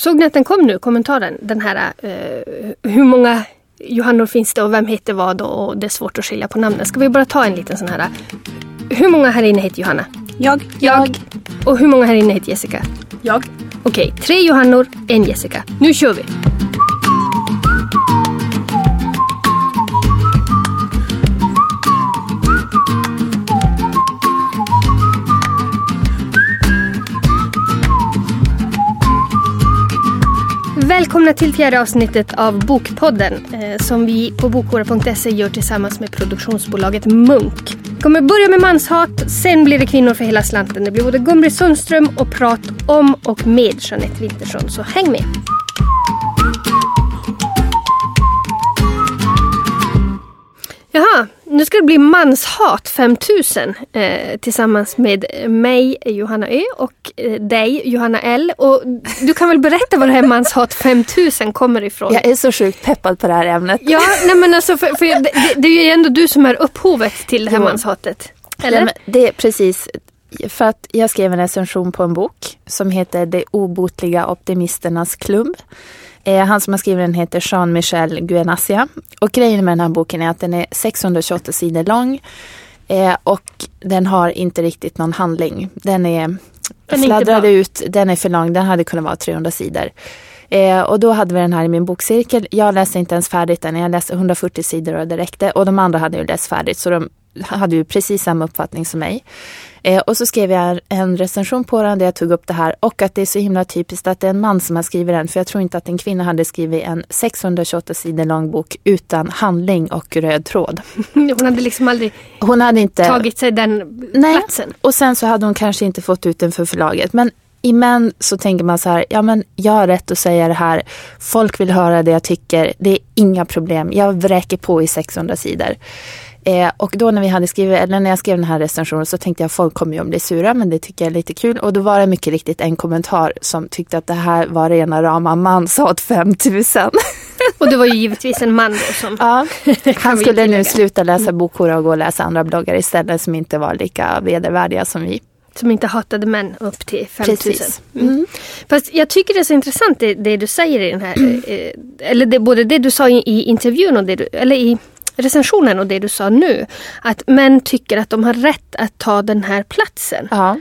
såg ni att den kom nu, kommentaren? Den här eh, hur många Johannor finns det och vem heter vad och det är svårt att skilja på namnen. Ska vi bara ta en liten sån här. Hur många här inne heter Johanna? Jag. Jag. Och hur många här inne heter Jessica? Jag. Okej, tre Johannor, en Jessica. Nu kör vi! Välkomna till fjärde avsnittet av Bokpodden eh, som vi på bokhora.se gör tillsammans med produktionsbolaget Munk. Vi kommer börja med manshat, sen blir det kvinnor för hela slanten. Det blir både Gun-Britt Sundström och prat om och med Jeanette Wintersson, så häng med! Jaha, nu ska det bli Manshat 5000 eh, tillsammans med mig, Johanna Ö och eh, dig, Johanna L. Och du kan väl berätta var det här Manshat 5000 kommer ifrån? Jag är så sjukt peppad på det här ämnet. Ja, nej men alltså för, för det, det, är ju ändå du som är upphovet till det här jo. manshatet. Eller? Nej, det är precis för att jag skrev en recension på en bok som heter De obotliga optimisternas klubb. Eh, han som har skrivit den heter Jean-Michel Guenassia. Och grejen med den här boken är att den är 628 sidor lång. Eh, och den har inte riktigt någon handling. Den är, den är fladdrad ut, den är för lång, den hade kunnat vara 300 sidor. Eh, och då hade vi den här i min bokcirkel. Jag läste inte ens färdigt den, jag läste 140 sidor och det räckte. Och de andra hade ju läst färdigt så de hade ju precis samma uppfattning som mig. Eh, och så skrev jag en recension på den där jag tog upp det här och att det är så himla typiskt att det är en man som har skrivit den. För jag tror inte att en kvinna hade skrivit en 628 sidor lång bok utan handling och röd tråd. Hon hade liksom aldrig hon hade inte, tagit sig den nej, platsen. Och sen så hade hon kanske inte fått ut den för förlaget. Men i män så tänker man så här, ja men jag har rätt att säga det här. Folk vill höra det jag tycker. Det är inga problem. Jag vräker på i 600 sidor. Eh, och då när vi hade skrivit, eller när jag skrev den här recensionen så tänkte jag att folk kommer ju att bli sura men det tycker jag är lite kul. Och då var det mycket riktigt en kommentar som tyckte att det här var rena rama manshat 5000. Och det var ju givetvis en man då som... Ja, han skulle nu sluta läsa bokhora och gå och läsa andra bloggar istället som inte var lika vedervärdiga som vi. Som inte hatade män upp till 5000. Mm. mm. Fast jag tycker det är så intressant det, det du säger i den här, mm. eh, eller det, både det du sa i, i intervjun och det du, eller i recensionen och det du sa nu. Att män tycker att de har rätt att ta den här platsen. Ja.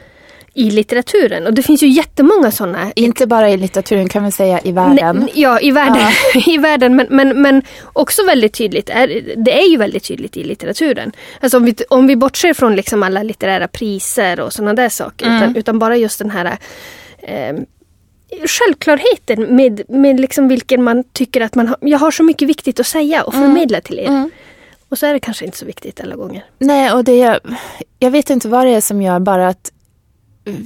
I litteraturen. Och det finns ju jättemånga sådana. Inte bara i litteraturen kan vi säga i världen. Nej, ja, i världen. Ja. I världen men, men, men också väldigt tydligt. Är, det är ju väldigt tydligt i litteraturen. Alltså om vi, om vi bortser från liksom alla litterära priser och sådana där saker. Mm. Utan, utan, bara just den här eh, självklarheten med, med liksom vilken man tycker att man har, jag har så mycket viktigt att säga och förmedla mm. till er. Mm. Och så är det kanske inte så viktigt alla gånger. Nej, och det, jag vet inte vad det är som gör bara att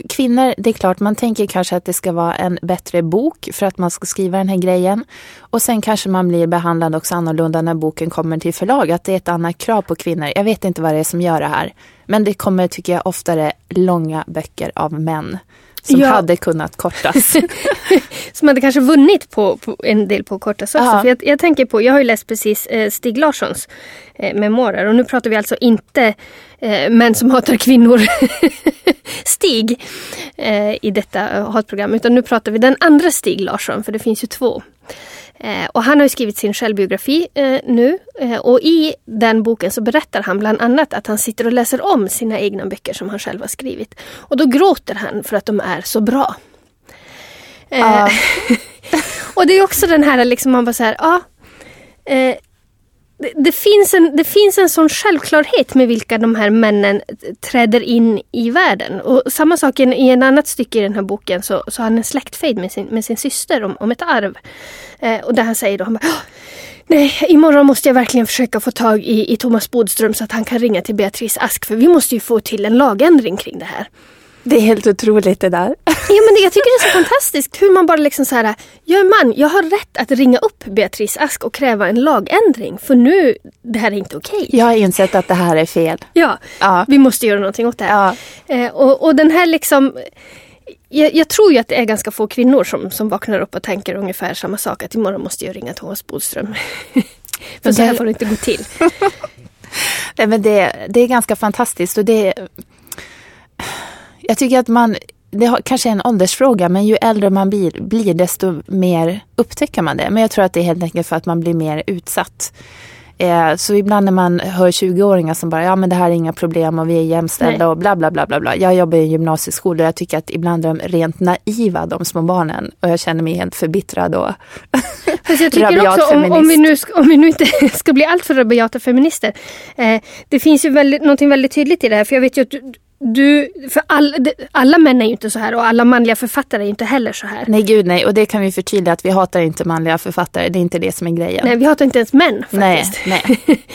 kvinnor, det är klart man tänker kanske att det ska vara en bättre bok för att man ska skriva den här grejen. Och sen kanske man blir behandlad också annorlunda när boken kommer till förlag. Att det är ett annat krav på kvinnor. Jag vet inte vad det är som gör det här. Men det kommer, tycker jag, oftare långa böcker av män som ja. hade kunnat kortas. som hade kanske vunnit på, på en del på kortas också. För jag, jag, tänker på, jag har ju läst precis eh, Stig Larssons eh, memoarer och nu pratar vi alltså inte eh, män som hatar kvinnor Stig eh, i detta hatprogram utan nu pratar vi den andra Stig Larsson för det finns ju två. Eh, och han har skrivit sin självbiografi eh, nu eh, och i den boken så berättar han bland annat att han sitter och läser om sina egna böcker som han själv har skrivit. Och då gråter han för att de är så bra. Uh. och det är också den här liksom man bara så här, ja. Eh, det, det, finns en, det finns en sån självklarhet med vilka de här männen träder in i världen. Och samma sak i, i en annat stycke i den här boken så, så har han en släktfejd med sin, med sin syster om, om ett arv. Eh, och där han säger då, han bara, Nej, imorgon måste jag verkligen försöka få tag i, i Thomas Bodström så att han kan ringa till Beatrice Ask för vi måste ju få till en lagändring kring det här. Det är helt otroligt det där. Ja men jag tycker det är så fantastiskt hur man bara liksom så här, jag är man, jag har rätt att ringa upp Beatrice Ask och kräva en lagändring för nu, det här är inte okej. Jag har insett att det här är fel. Ja, ja. vi måste göra någonting åt det här. Ja. Eh, och, och den här liksom jag, jag, tror ju att det är ganska få kvinnor som, som vaknar upp och tänker ungefär samma sak. Att imorgon måste jag ringa Thomas Bodström. För så här får det inte gå till. Nej, men det, det är ganska fantastiskt. Och det, jag tycker att man det har, kanske är en åldersfråga, men ju äldre man blir, blir, desto mer upptäcker man det. Men jag tror att det är helt enkelt för att man blir mer utsatt. Eh, så ibland när man hör 20-åringar som bara, ja men det här är inga problem och vi är jämställda Nej. och bla bla bla bla bla. Jag jobbar i en gymnasieskola och jag tycker att ibland är de rent naiva de små barnen. Och jag känner mig helt förbittrad och Fast jag tycker också om, om, vi nu, om vi nu inte ska bli alltför rabiata feminister. Eh, det finns ju väldigt, någonting väldigt tydligt i det här. För jag vet ju att du, för all, alla män är ju inte så här och alla manliga författare är inte heller så här. Nej gud nej och det kan vi förtydliga att vi hatar inte manliga författare. Det är inte det som är grejen. Nej vi hatar inte ens män faktiskt. Nej, nej.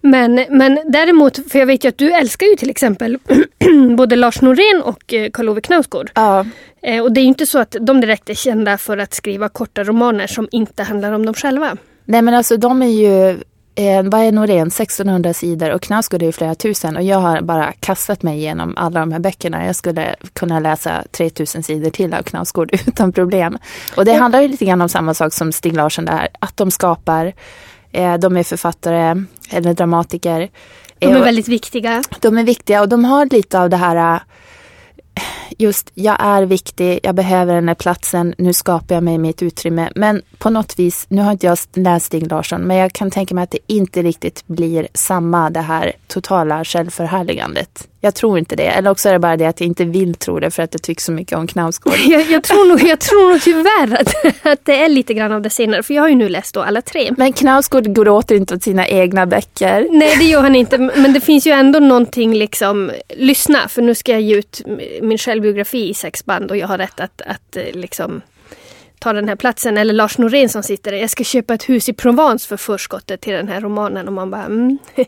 men, men däremot, för jag vet ju att du älskar ju till exempel både Lars Norén och eh, Karl Ove Knausgård. Ja. Eh, och det är ju inte så att de direkt är kända för att skriva korta romaner som inte handlar om dem själva. Nej men alltså de är ju eh, vad är Norén? 1600 sidor och Knausgård är ju flera tusen och jag har bara kastat mig igenom alla de här böckerna. Jag skulle kunna läsa 3000 sidor till av Knausgård utan problem. Och det handlar ju lite grann om samma sak som Stig Larsson där, att de skapar, eh, de är författare eller dramatiker. De är eh, väldigt viktiga. De är viktiga och de har lite av det här just jag är viktig, jag behöver den här platsen, nu skapar jag mig mitt utrymme. Men på något vis, nu har inte jag läst Stig Larsson, men jag kan tänka mig att det inte riktigt blir samma det här totala självförhärligandet. Jag tror inte det. Eller också är det bara det att jag inte vill tro det för att jag tycker så mycket om Knausgård. Jag, jag, tror, nog, jag tror nog tyvärr att, att det är lite grann av det senare. För jag har ju nu läst då alla tre. Men Knausgård gråter inte åt sina egna böcker. Nej det gör han inte. Men det finns ju ändå någonting liksom, lyssna för nu ska jag ge ut min självbiografi i sex band och jag har rätt att, att eh, liksom ta den här platsen. Eller Lars Norén som sitter där. Jag ska köpa ett hus i Provence för förskottet till den här romanen. Och man bara mm.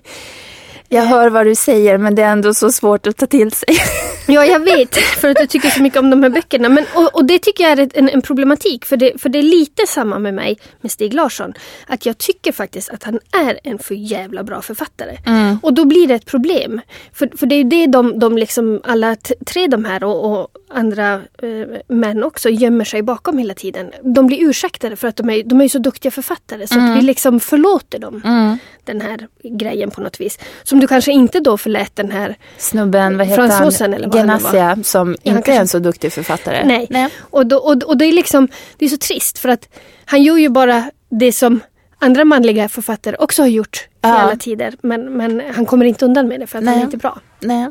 Jag hör vad du säger men det är ändå så svårt att ta till sig. Ja, jag vet. För att jag tycker så mycket om de här böckerna. Men, och, och det tycker jag är en, en, problematik. För det, för det är lite samma med mig med Stig Larsson. Att jag tycker faktiskt att han är en för jävla bra författare. Mm. Och då blir det ett problem. För, för det är ju det de, de liksom, alla tre de här och, och andra eh, män också gömmer sig bakom hela tiden. De blir ursäktade för att de är, de är så duktiga författare. Så mm. att vi liksom förlåter dem. Mm. Den här grejen på något vis. Som du kanske inte då förlät den här snubben, vad heter han? Eller Genassia som inte kanske... är en så duktig författare. Nej, Nej. Och, då, och, och det är liksom det är så trist för att han gör ju bara det som andra manliga författare också har gjort ja. i alla tider. Men, men han kommer inte undan med det för att Nej. han är inte bra. Nej.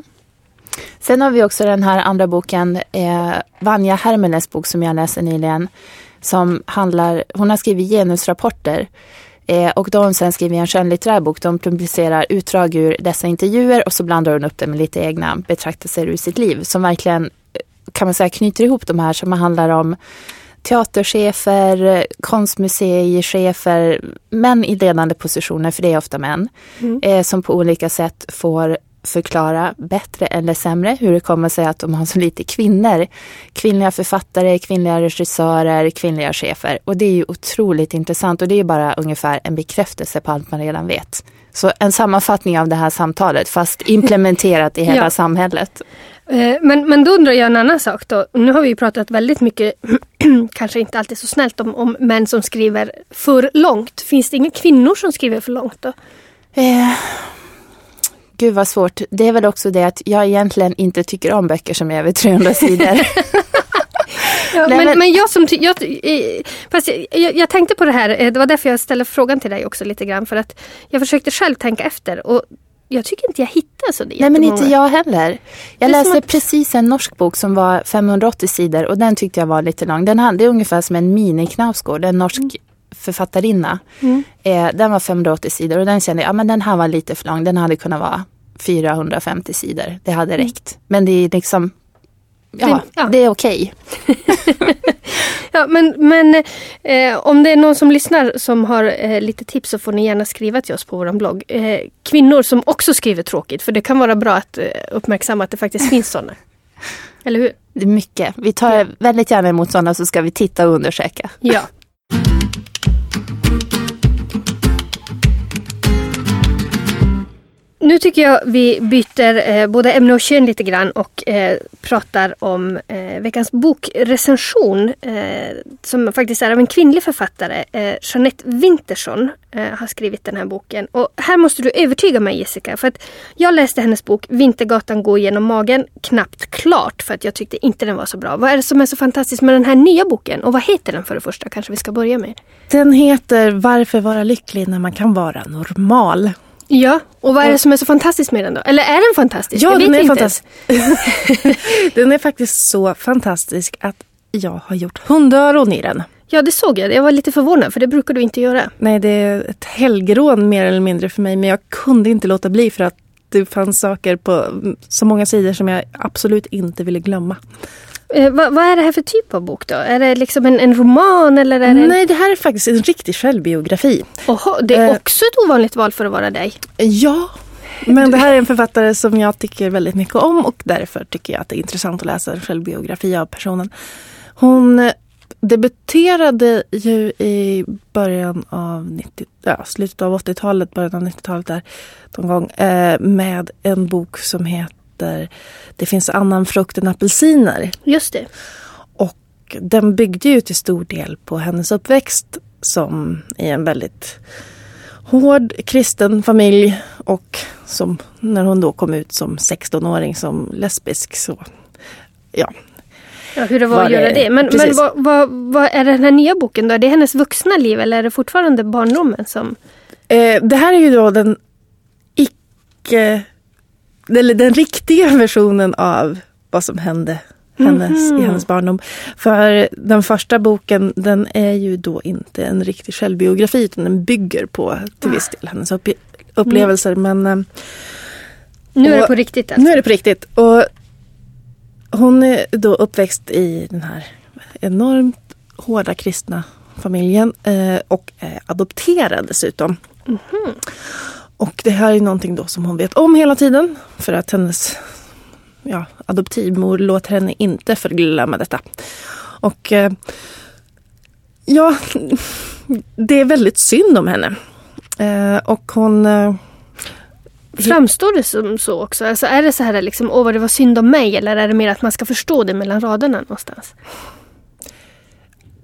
Sen har vi också den här andra boken, eh, Vanja Hermeles bok som jag läste nyligen. Som handlar, hon har skrivit genusrapporter Eh, och då har hon sen skrivit en skönlitterär bok. De publicerar utdrag ur dessa intervjuer och så blandar hon upp det med lite egna betraktelser ur sitt liv. Som verkligen kan man säga knyter ihop de här som handlar om teaterchefer, konstmuseichefer, män i ledande positioner, för det är ofta män, mm. eh, som på olika sätt får förklara bättre eller sämre hur det kommer sig att de har så lite kvinnor. Kvinnliga författare, kvinnliga regissörer, kvinnliga chefer. Och det är ju otroligt intressant och det är bara ungefär en bekräftelse på allt man redan vet. Så en sammanfattning av det här samtalet fast implementerat i hela ja. samhället. Eh, men, men då undrar jag en annan sak då. Nu har vi pratat väldigt mycket, kanske inte alltid så snällt om, om män som skriver för långt. Finns det inga kvinnor som skriver för långt då? Eh, Gud vad svårt. Det är väl också det att jag egentligen inte tycker om böcker som är över 300 sidor. ja, men, men, men, jag som jag, fast jag, jag, tänkte på det här, eh, det var därför jag ställde frågan till dig också lite grann. För att jag försökte själv tänka efter och jag tycker inte jag hittar så Nej men inte jag heller. Jag läste att... precis en norsk bok som var 580 sidor och den tyckte jag var lite lång. Den hade ungefär som en mini-Knausgård, en norsk mm författarinna. Mm. Eh, den var 580 sidor och den kände jag, ja men den här var lite för lång. Den hade kunnat vara 450 sidor. Det hade mm. räckt. Men det är liksom, ja, ja. det är okej. Okay. ja, men men eh, om det är någon som lyssnar som har eh, lite tips så får ni gärna skriva till oss på vår blogg. Eh, kvinnor som också skriver tråkigt, för det kan vara bra att eh, uppmärksamma att det faktiskt finns sådana. Eller hur? Det är mycket. Vi tar väldigt gärna emot sådana så ska vi titta och undersöka. Ja. Nu tycker jag vi byter eh, både ämne och kön lite grann och eh, pratar om eh, veckans bokrecension eh, som faktiskt är av en kvinnlig författare. Eh, Jeanette Winterson eh, har skrivit den här boken. Och här måste du övertyga mig Jessica för att jag läste hennes bok Vintergatan går genom magen knappt klart för att jag tyckte inte den var så bra. Vad är det som är så fantastiskt med den här nya boken och vad heter den för det första kanske vi ska börja med? Den heter Varför vara lycklig när man kan vara normal. Ja, och vad är det som är så fantastiskt med den då? Eller är den fantastisk? Ja, den är fantastisk. den är faktiskt så fantastisk att jag har gjort hundöron i den. Ja, det såg jag. Jag var lite förvånad för det brukar du inte göra. Nej, det är ett helgerån mer eller mindre för mig. Men jag kunde inte låta bli för att det fanns saker på så många sidor som jag absolut inte ville glömma. Eh, vad, vad, är det här för typ av bok då? Är det liksom en, en roman eller? Är det... Nej, det här är faktiskt en riktig självbiografi. Oho, det är eh, också ett ovanligt val för att vara dig. Ja, men det här är en författare som jag tycker väldigt mycket om och därför tycker jag att det är intressant att läsa en självbiografi av personen. Hon eh, debuterade ju i början av 90, ja, slutet av 80-talet, början av 90-talet där någon gång eh, med en bok som heter heter Det finns annan frukt än apelsiner. Just det. Och den byggde ju till stor del på hennes uppväxt som i en väldigt hård kristen familj och som när hon då kom ut som 16-åring som lesbisk så ja. Ja, hur det var, var att göra det. Men, men vad, vad, vad, är den här nya boken då? Är det hennes vuxna liv eller är det fortfarande barndomen som... Eh, det här är ju då den icke eller den riktiga versionen av vad som hände hennes, mm. i hennes barndom. För den första boken den är ju då inte en riktig självbiografi utan den bygger på till viss del hennes upp, upplevelser. Mm. Men, eh, nu är det på riktigt alltså. Nu är det på riktigt. Och hon är då uppväxt i den här enormt hårda kristna familjen eh, och är adopterad dessutom. Mm. Och det här är någonting då som hon vet om hela tiden. För att hennes ja, adoptivmor låter henne inte förglömma detta. Och eh, ja, det är väldigt synd om henne. Eh, och hon... Eh, Framstår det som så också? Alltså är det så här liksom, åh vad det var synd om mig eller är det mer att man ska förstå det mellan raderna någonstans?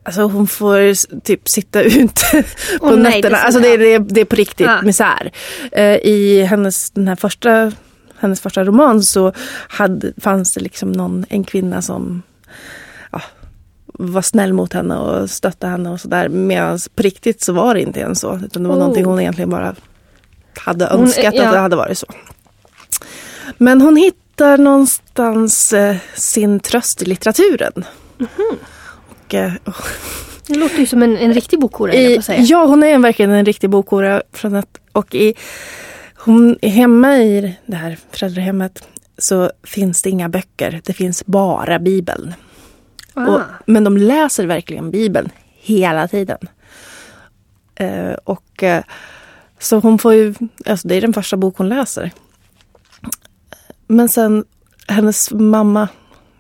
Alltså hon får typ sitta ute på oh, nätterna. Nej, alltså det, det, det är på riktigt ah. misär. Uh, I hennes, den här första, hennes första roman så hade, fanns det liksom någon, en kvinna som ja, var snäll mot henne och stöttade henne och sådär. Medan på riktigt så var det inte ens så. Utan det var oh. någonting hon egentligen bara hade önskat hon, ja. att det hade varit så. Men hon hittar någonstans eh, sin tröst i litteraturen. Mm -hmm mycket. Det låter ju som en, en riktig bokhora. Ja, hon är verkligen en riktig bokhora. Och i, hon hemma i det här föräldrahemmet så finns det inga böcker. Det finns bara Bibeln. Ah. Och, men de läser verkligen Bibeln hela tiden. Uh, och uh, Så hon får ju, alltså det är den första bok hon läser. Men sen hennes mamma,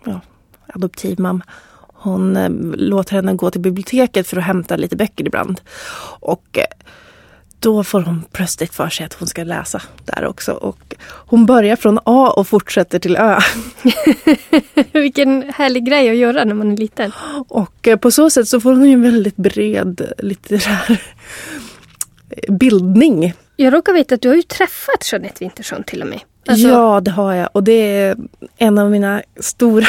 ja, adoptivmamma, hon eh, låter henne gå till biblioteket för att hämta lite böcker ibland. Och eh, då får hon plötsligt för sig att hon ska läsa där också. Och hon börjar från A och fortsätter till Ö. Vilken härlig grej att göra när man är liten. Och eh, på så sätt så får hon ju en väldigt bred litterär bildning. Jag råkar veta att du har ju träffat Jeanette Wintersson till och med. Alltså... Ja, det har jag. Och det är en av mina stora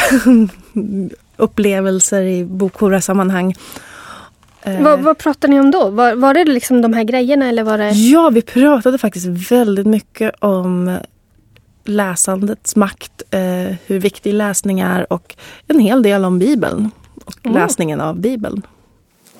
upplevelser i bokhora-sammanhang. Vad, vad pratade ni om då? Var, var det liksom de här grejerna eller var det? Ja, vi pratade faktiskt väldigt mycket om läsandets makt, eh, hur viktig läsning är och en hel del om Bibeln och mm. läsningen av Bibeln.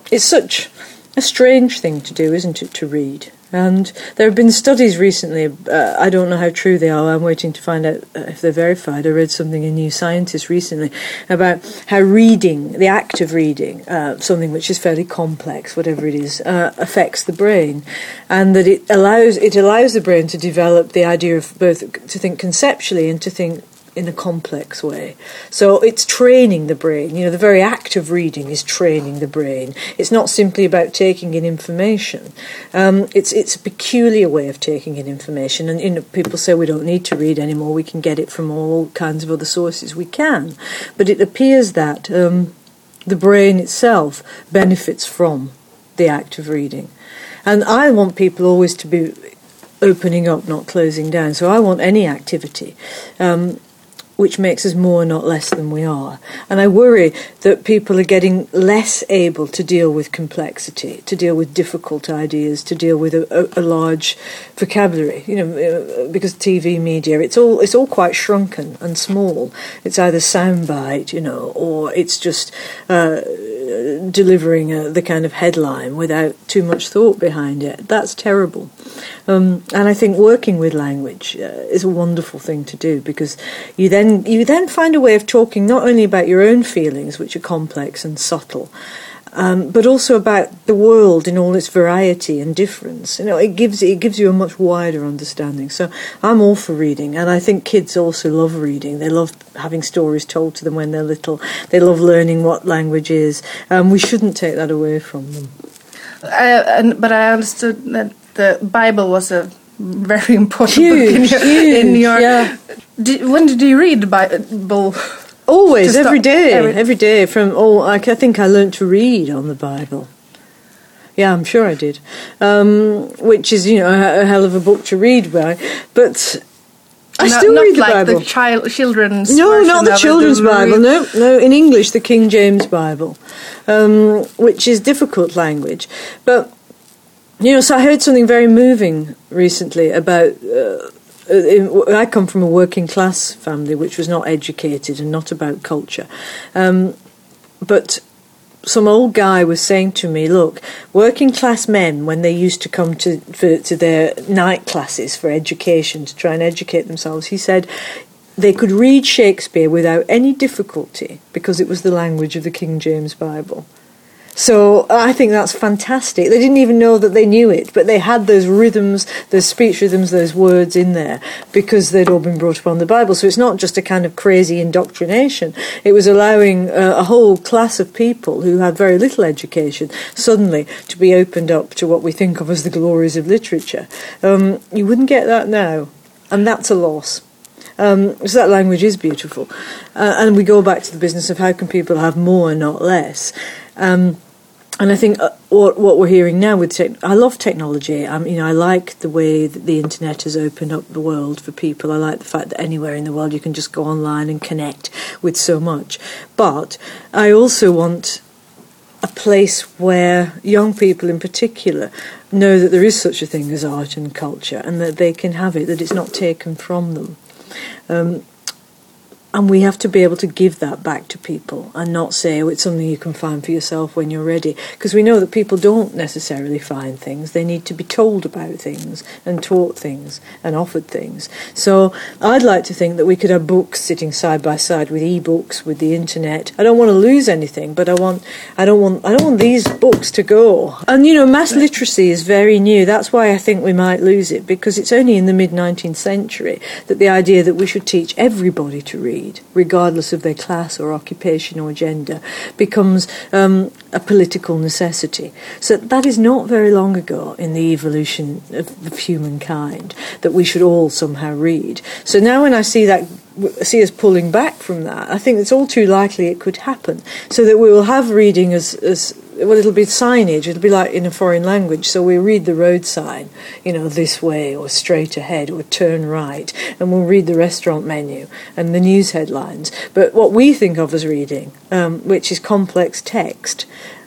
It's such a strange thing to do, isn't it, to read? And there have been studies recently, uh, I don't know how true they are, I'm waiting to find out if they're verified. I read something in New Scientist recently about how reading, the act of reading, uh, something which is fairly complex, whatever it is, uh, affects the brain. And that it allows, it allows the brain to develop the idea of both to think conceptually and to think in a complex way. So it's training the brain. You know, the very act of reading is training the brain. It's not simply about taking in information. Um, it's it's a peculiar way of taking in information. And you know, people say we don't need to read anymore. We can get it from all kinds of other sources. We can, but it appears that um, the brain itself benefits from the act of reading. And I want people always to be opening up, not closing down. So I want any activity. Um, which makes us more, not less than we are. And I worry that people are getting less able to deal with complexity, to deal with difficult ideas, to deal with a, a, a large vocabulary. You know, uh, because TV media, it's all it's all quite shrunken and small. It's either soundbite, you know, or it's just. Uh, delivering a, the kind of headline without too much thought behind it. That's terrible. Um, and I think working with language uh, is a wonderful thing to do because you then you then find a way of talking not only about your own feelings, which are complex and subtle, um, but also about the world in all its variety and difference. You know, it gives it gives you a much wider understanding. So I'm all for reading, and I think kids also love reading. They love having stories told to them when they're little. They love learning what language is, and um, we shouldn't take that away from them. Uh, and, but I understood that the Bible was a very important huge, book in your, huge, in your yeah. did, when did you read the Bible? Always, every day, every, every day. From oh, I think I learned to read on the Bible. Yeah, I'm sure I did. Um, which is, you know, a, a, hell of a book to read by. But I not, still not read the like Bible. the child, children's. No, not the children's it, Bible. No, no, in English, the King James Bible, um, which is difficult language. But you know, so I heard something very moving recently about. Uh, I come from a working class family which was not educated and not about culture. Um, but some old guy was saying to me, "Look, working class men, when they used to come to for, to their night classes for education to try and educate themselves, he said." They could read Shakespeare without any difficulty because it was the language of the King James Bible. So I think that's fantastic. They didn't even know that they knew it, but they had those rhythms, those speech rhythms, those words in there because they'd all been brought up on the Bible. So it's not just a kind of crazy indoctrination. It was allowing uh, a whole class of people who had very little education suddenly to be opened up to what we think of as the glories of literature. Um, you wouldn't get that now, and that's a loss. Um, so that language is beautiful, uh, and we go back to the business of how can people have more, not less. Um, and I think uh, what, what we're hearing now with tech, I love technology. Um, you know, I like the way that the internet has opened up the world for people. I like the fact that anywhere in the world you can just go online and connect with so much. But I also want a place where young people in particular know that there is such a thing as art and culture and that they can have it, that it's not taken from them. Um, and we have to be able to give that back to people and not say, oh, it's something you can find for yourself when you're ready. Because we know that people don't necessarily find things. They need to be told about things and taught things and offered things. So I'd like to think that we could have books sitting side by side with e-books, with the internet. I don't want to lose anything, but I want, I don't want, I don't want these books to go. And you know, mass literacy is very new. That's why I think we might lose it because it's only in the mid 19th century that the idea that we should teach everybody to read regardless of their class or occupation or gender, becomes um, a political necessity. So that is not very long ago in the evolution of, of humankind that we should all somehow read. So now when I see that see us pulling back from that. I think it's all too likely it could happen. So that we will have reading as, as well, it'll be signage. It'll be like in a foreign language. So we read the road sign, you know, this way or straight ahead or turn right, and we'll read the restaurant menu and the news headlines. But what we think of as reading, um, which is complex text,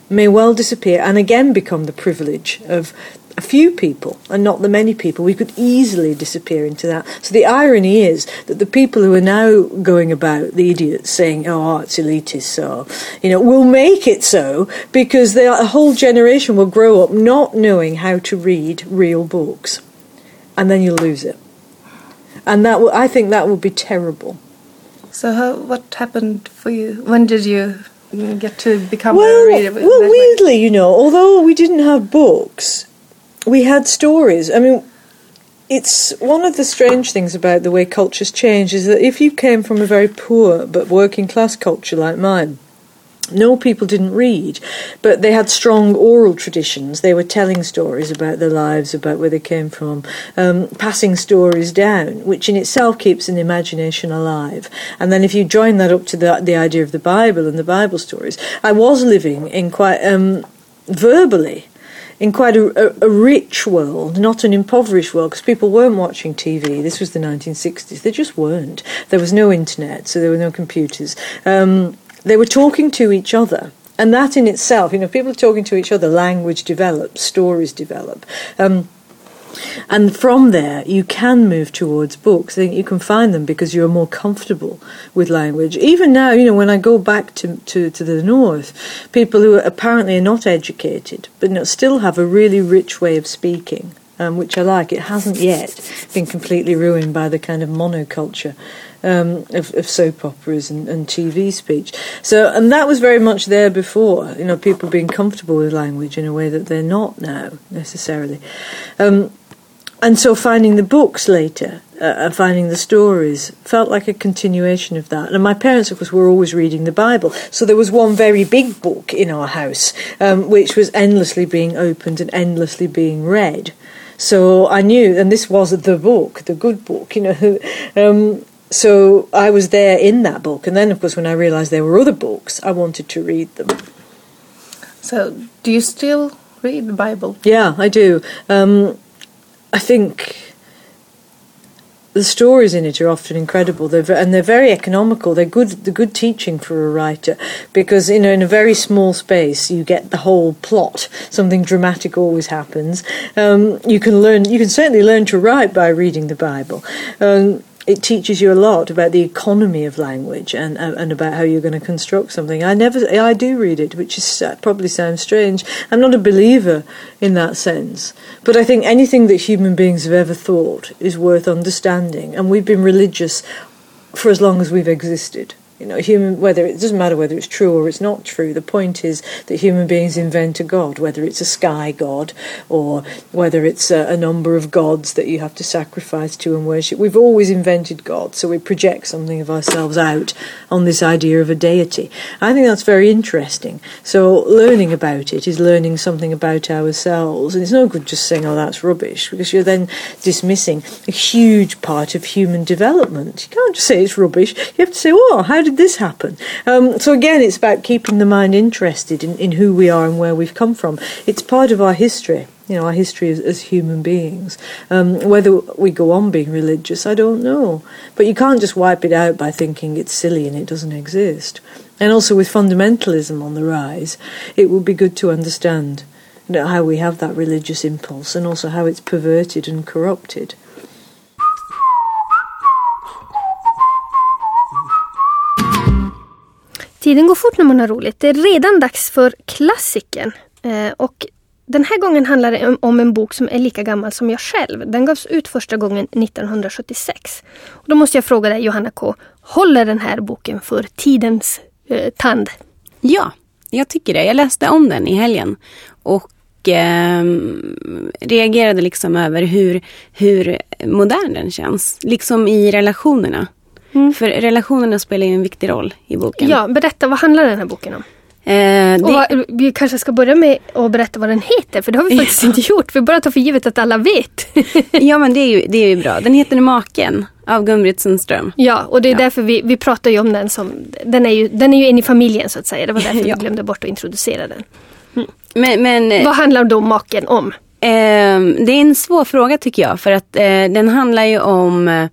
may well disappear and again become the privilege of a few people and not the many people. We could easily disappear into that. So the irony is that the people who are now going about, the idiots, saying, oh, art's elitist, so, you know, will make it so because they, a whole generation will grow up not knowing how to read real books. And then you'll lose it. And that will, I think that would be terrible. So, how, what happened for you? When did you get to become well, a reader? Well, weirdly, you know, although we didn't have books, we had stories. I mean, it's one of the strange things about the way cultures change is that if you came from a very poor but working class culture like mine, no, people didn't read, but they had strong oral traditions. They were telling stories about their lives, about where they came from, um, passing stories down, which in itself keeps an imagination alive. And then if you join that up to the, the idea of the Bible and the Bible stories, I was living in quite um, verbally in quite a, a, a, rich world, not an impoverished world, because people weren't watching TV. This was the 1960s. They just weren't. There was no internet, so there were no computers. Um, they were talking to each other. And that in itself, you know, people are talking to each other, language develops, stories develop. Um, and from there, you can move towards books. I think you can find them because you're more comfortable with language. Even now, you know, when I go back to, to, to the north, people who apparently are not educated, but still have a really rich way of speaking. Um, which I like. It hasn't yet been completely ruined by the kind of monoculture um, of, of, soap operas and, and, TV speech. So, and that was very much there before. You know, people being comfortable with language in a way that they're not now necessarily. Um, and so finding the books later uh, and finding the stories felt like a continuation of that. And my parents, of course, were always reading the Bible. So there was one very big book in our house, um, which was endlessly being opened and endlessly being read. So I knew, and this was the book, the good book, you know. Um, so I was there in that book. And then, of course, when I realised there were other books, I wanted to read them. So, do you still read the Bible? Yeah, I do. Um, I think the stories in it are often incredible. They're and they're very economical. They're good. They're good teaching for a writer because you know in a very small space you get the whole plot. Something dramatic always happens. Um, you can learn. You can certainly learn to write by reading the Bible. Um, it teaches you a lot about the economy of language and uh, and about how you're going to construct something. I never, I do read it, which is uh, probably sounds strange. I'm not a believer in that sense, but I think anything that human beings have ever thought is worth understanding, and we've been religious for as long as we've existed. You know, human whether it doesn't matter whether it's true or it's not true. The point is that human beings invent a god, whether it's a sky god or whether it's a, a, number of gods that you have to sacrifice to and worship. We've always invented gods, so we project something of ourselves out on this idea of a deity. I think that's very interesting. So learning about it is learning something about ourselves, and it's no good just saying, "Oh, that's rubbish," because you're then dismissing a huge part of human development. You can't just say it's rubbish. You have to say, "Oh, how did this happen? Um, so again, it's about keeping the mind interested in, in who we are and where we've come from. It's part of our history you know, our history as, as human beings. Um, whether we go on being religious, I don't know. But you can't just wipe it out by thinking it's silly and it doesn't exist. And also with fundamentalism on the rise, it would be good to understand you know, how we have that religious impulse and also how it's perverted and corrupted. Tiden går fort när man har roligt. Det är redan dags för klassiken. Eh, och den här gången handlar det om en bok som är lika gammal som jag själv. Den gavs ut första gången 1976. Och då måste jag fråga dig Johanna K. Håller den här boken för tidens eh, tand? Ja, jag tycker det. Jag läste om den i helgen. Och eh, reagerade liksom över hur, hur modern den känns. Liksom i relationerna. Mm. För relationerna spelar ju en viktig roll i boken. Ja, berätta, vad handlar den här boken om? Eh, det... vad, vi kanske ska börja med att berätta vad den heter, för det har vi faktiskt ja. inte gjort. Vi bara tar för givet att alla vet. ja, men det är, ju, det är ju bra. Den heter Maken av Gun-Britt Sundström. Ja, och det är ja. därför vi, vi pratar ju om den som... Den är ju, den är ju en i familjen så att säga. Det var därför ja. vi glömde bort att introducera den. Mm. Men, men, vad handlar då Maken om? Eh, det är en svår fråga tycker jag, för att eh, den handlar ju om eh,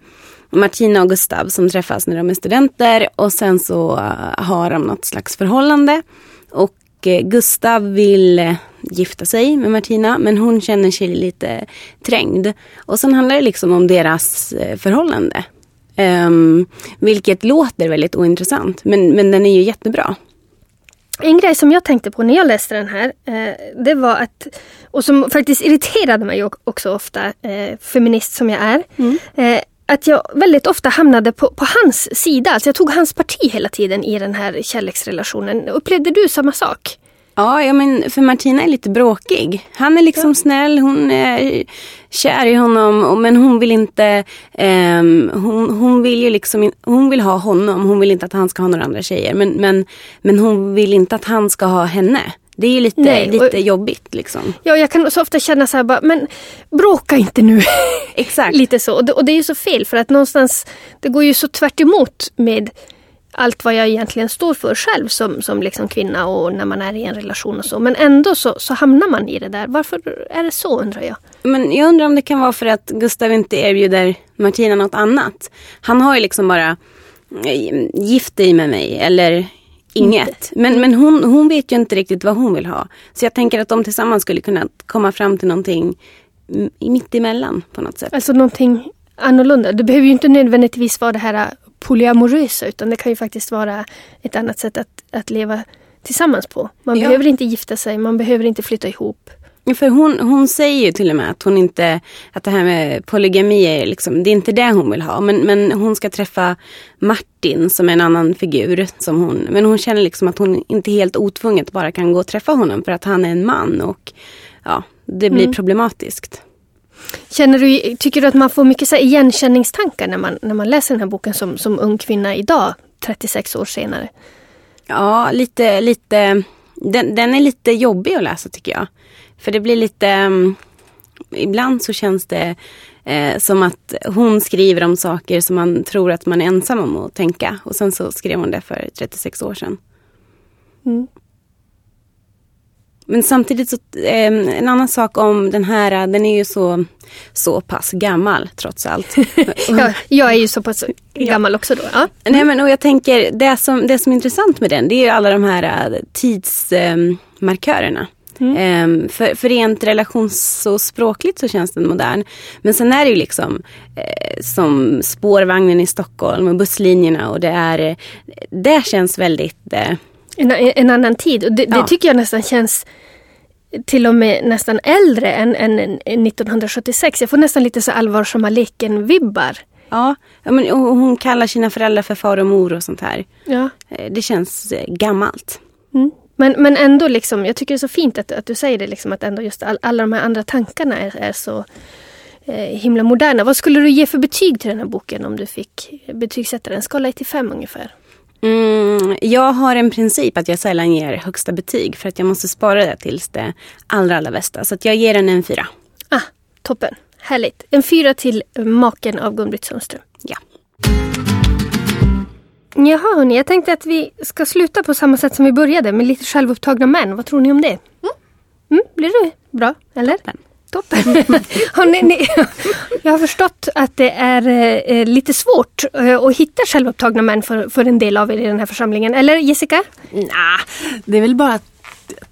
Martina och Gustav som träffas när de är studenter och sen så uh, har de något slags förhållande. Och uh, Gustav vill uh, gifta sig med Martina men hon känner sig lite trängd. Och sen handlar det liksom om deras förhållande. Um, vilket låter väldigt ointressant men, men den är ju jättebra. En grej som jag tänkte på när jag läste den här, eh, det var att, och som faktiskt irriterade mig också ofta, eh, feminist som jag är, mm. eh, att jag väldigt ofta hamnade på, på hans sida. Alltså jag tog hans parti hela tiden i den här kärleksrelationen. Upplevde du samma sak? Ja, ja, men för Martina är lite bråkig. Han är liksom ja. snäll, hon är kär i honom men hon vill inte, um, hon, hon vill ju liksom, hon vill ha honom, hon vill inte att han ska ha några andra tjejer. Men, men, men hon vill inte att han ska ha henne. Det är ju lite, Nej, lite och, jobbigt liksom. Ja, jag kan så ofta känna så här bara, men bråka inte nu. Exakt. lite så. Och det, och det är ju så fel för att någonstans, det går ju så tvärt med allt vad jag egentligen står för själv som, som liksom kvinna och när man är i en relation och så. Men ändå så, så hamnar man i det där. Varför är det så undrar jag? Men jag undrar om det kan vara för att Gustav inte erbjuder Martina något annat. Han har ju liksom bara eh, gift dig med mig eller inget. Men, men hon, hon vet ju inte riktigt vad hon vill ha. Så jag tänker att de tillsammans skulle kunna komma fram till någonting mitt emellan på något sätt. Alltså någonting annorlunda. Det behöver ju inte nödvändigtvis vara det här polyamorösa utan det kan ju faktiskt vara ett annat sätt att, att leva tillsammans på. Man ja. behöver inte gifta sig, man behöver inte flytta ihop. För hon, hon säger ju till och med att hon inte, att det här med polygami är liksom, det är inte det hon vill ha. Men, men hon ska träffa Martin som är en annan figur. Som hon, men hon känner liksom att hon inte helt otvunget bara kan gå och träffa honom för att han är en man och ja, det blir mm. problematiskt. Känner du, tycker du att man får mycket så igenkänningstankar när man, när man läser den här boken som, som ung kvinna idag, 36 år senare? Ja, lite, lite den, den är lite jobbig att läsa tycker jag. För det blir lite, um, ibland så känns det eh, som att hon skriver om saker som man tror att man är ensam om att tänka. Och sen så skrev hon det för 36 år sedan. Mm. Men samtidigt så, eh, en annan sak om den här, den är ju så, så pass gammal trots allt. ja, jag är ju så pass gammal också då. Ja. Nej men och jag tänker, det som, det som är intressant med den det är ju alla de här eh, tidsmarkörerna. Eh, Mm. Um, för, för rent relations och språkligt så känns den modern. Men sen är det ju liksom eh, som spårvagnen i Stockholm och busslinjerna och det är, eh, det känns väldigt eh, en, en annan tid. Och det, ja. det, tycker jag nästan känns till och med nästan äldre än, än 1976. Jag får nästan lite så allvarsamma leken-vibbar. Ja, men hon kallar sina föräldrar för far och mor och sånt här. Ja. Eh, det känns eh, gammalt. Mm. Men, men ändå, liksom, jag tycker det är så fint att, att du säger det, liksom, att ändå just all, alla de här andra tankarna är, är så eh, himla moderna. Vad skulle du ge för betyg till den här boken om du fick betygsätta den? Skala 1 till 5 ungefär. Mm, jag har en princip att jag sällan ger högsta betyg för att jag måste spara det tills det allra, allra bästa. Så att jag ger den en fyra. Ah, toppen, härligt. En fyra till maken av Gun-Britt Sundström. Ja. Jaha hörni, jag tänkte att vi ska sluta på samma sätt som vi började med lite självupptagna män. Vad tror ni om det? Mm. Mm, blir det bra, eller? Toppen. Toppen. ni, ni, jag har förstått att det är eh, lite svårt eh, att hitta självupptagna män för, för en del av er i den här församlingen. Eller Jessica? Nej, nah, det är väl bara att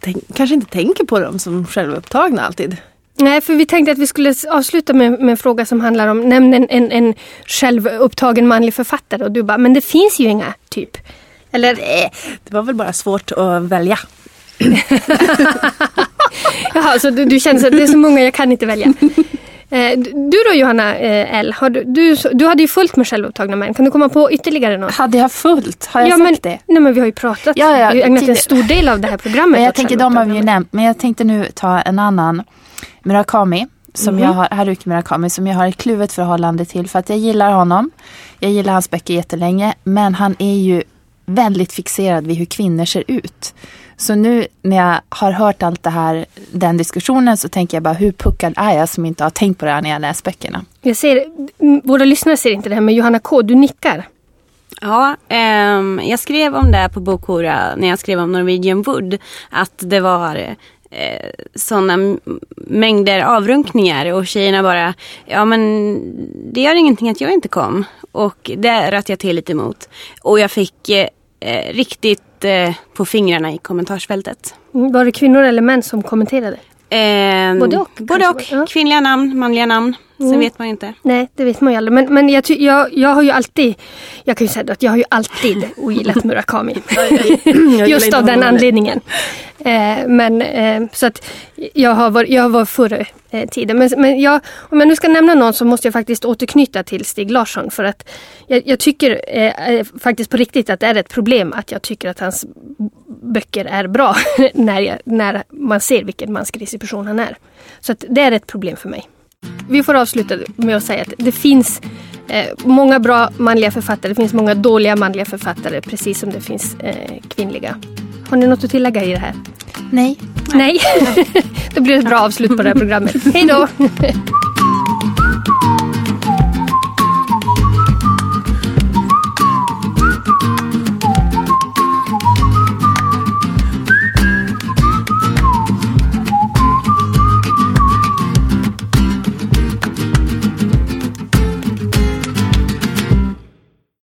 jag kanske inte tänker på dem som självupptagna alltid. Nej, för vi tänkte att vi skulle avsluta med, med en fråga som handlar om, nämn en, en, en självupptagen manlig författare och du bara, men det finns ju inga, typ. Eller? Nej, det var väl bara svårt att välja. Jaha, så du, du känner att det är så många, jag kan inte välja. Eh, du då Johanna eh, L, har du, du, du hade ju fullt med självupptagna män. Kan du komma på ytterligare något? Hade jag fullt? Har jag ja, sagt men, det? Nej men vi har ju pratat. Ja, ja, vi har ägnat en stor del av det här programmet men Jag tänker de har vi ju nämnt. Men jag tänkte nu ta en annan. Murakami. Som mm. jag har, Haruki Murakami som jag har ett kluvet förhållande till för att jag gillar honom. Jag gillar hans böcker jättelänge men han är ju väldigt fixerad vid hur kvinnor ser ut. Så nu när jag har hört allt det här, den diskussionen så tänker jag bara hur puckad är jag som inte har tänkt på det här när jag läst böckerna. Jag ser, våra lyssnare ser inte det här men Johanna K, du nickar. Ja, eh, jag skrev om det på Bokhora när jag skrev om Norwegian Wood. Att det var eh, sådana mängder avrunkningar och tjejerna bara, ja men det gör ingenting att jag inte kom. Och det röt jag till lite emot. Och jag fick eh, eh, riktigt eh, på fingrarna i kommentarsfältet. Mm, var det kvinnor eller män som kommenterade? Eh, både och. Både och. Ja. Kvinnliga namn, manliga namn. Sen mm. vet man ju inte. Nej, det vet man ju aldrig. Men, men jag, jag, jag har ju alltid, jag kan ju säga att jag har ju alltid ogillat Murakami. Just av den anledningen. Eh, men eh, så att jag har varit, jag har varit förr eh, tiden. Men, men jag, om jag nu ska nämna någon så måste jag faktiskt återknyta till Stig Larsson. För att jag, jag tycker eh, eh faktiskt på riktigt att det är ett problem att jag tycker att hans böcker är bra när, jag, när man ser vilken mansgrisig person han är. Så att det är ett problem för mig. Vi får avsluta med att säga att det finns eh, många bra manliga författare. Det finns många dåliga manliga författare precis som det finns eh, kvinnliga. Har ni något att tillägga i det här? Nej. Nej. Då blir det ett bra avslut på det här programmet. Hej då!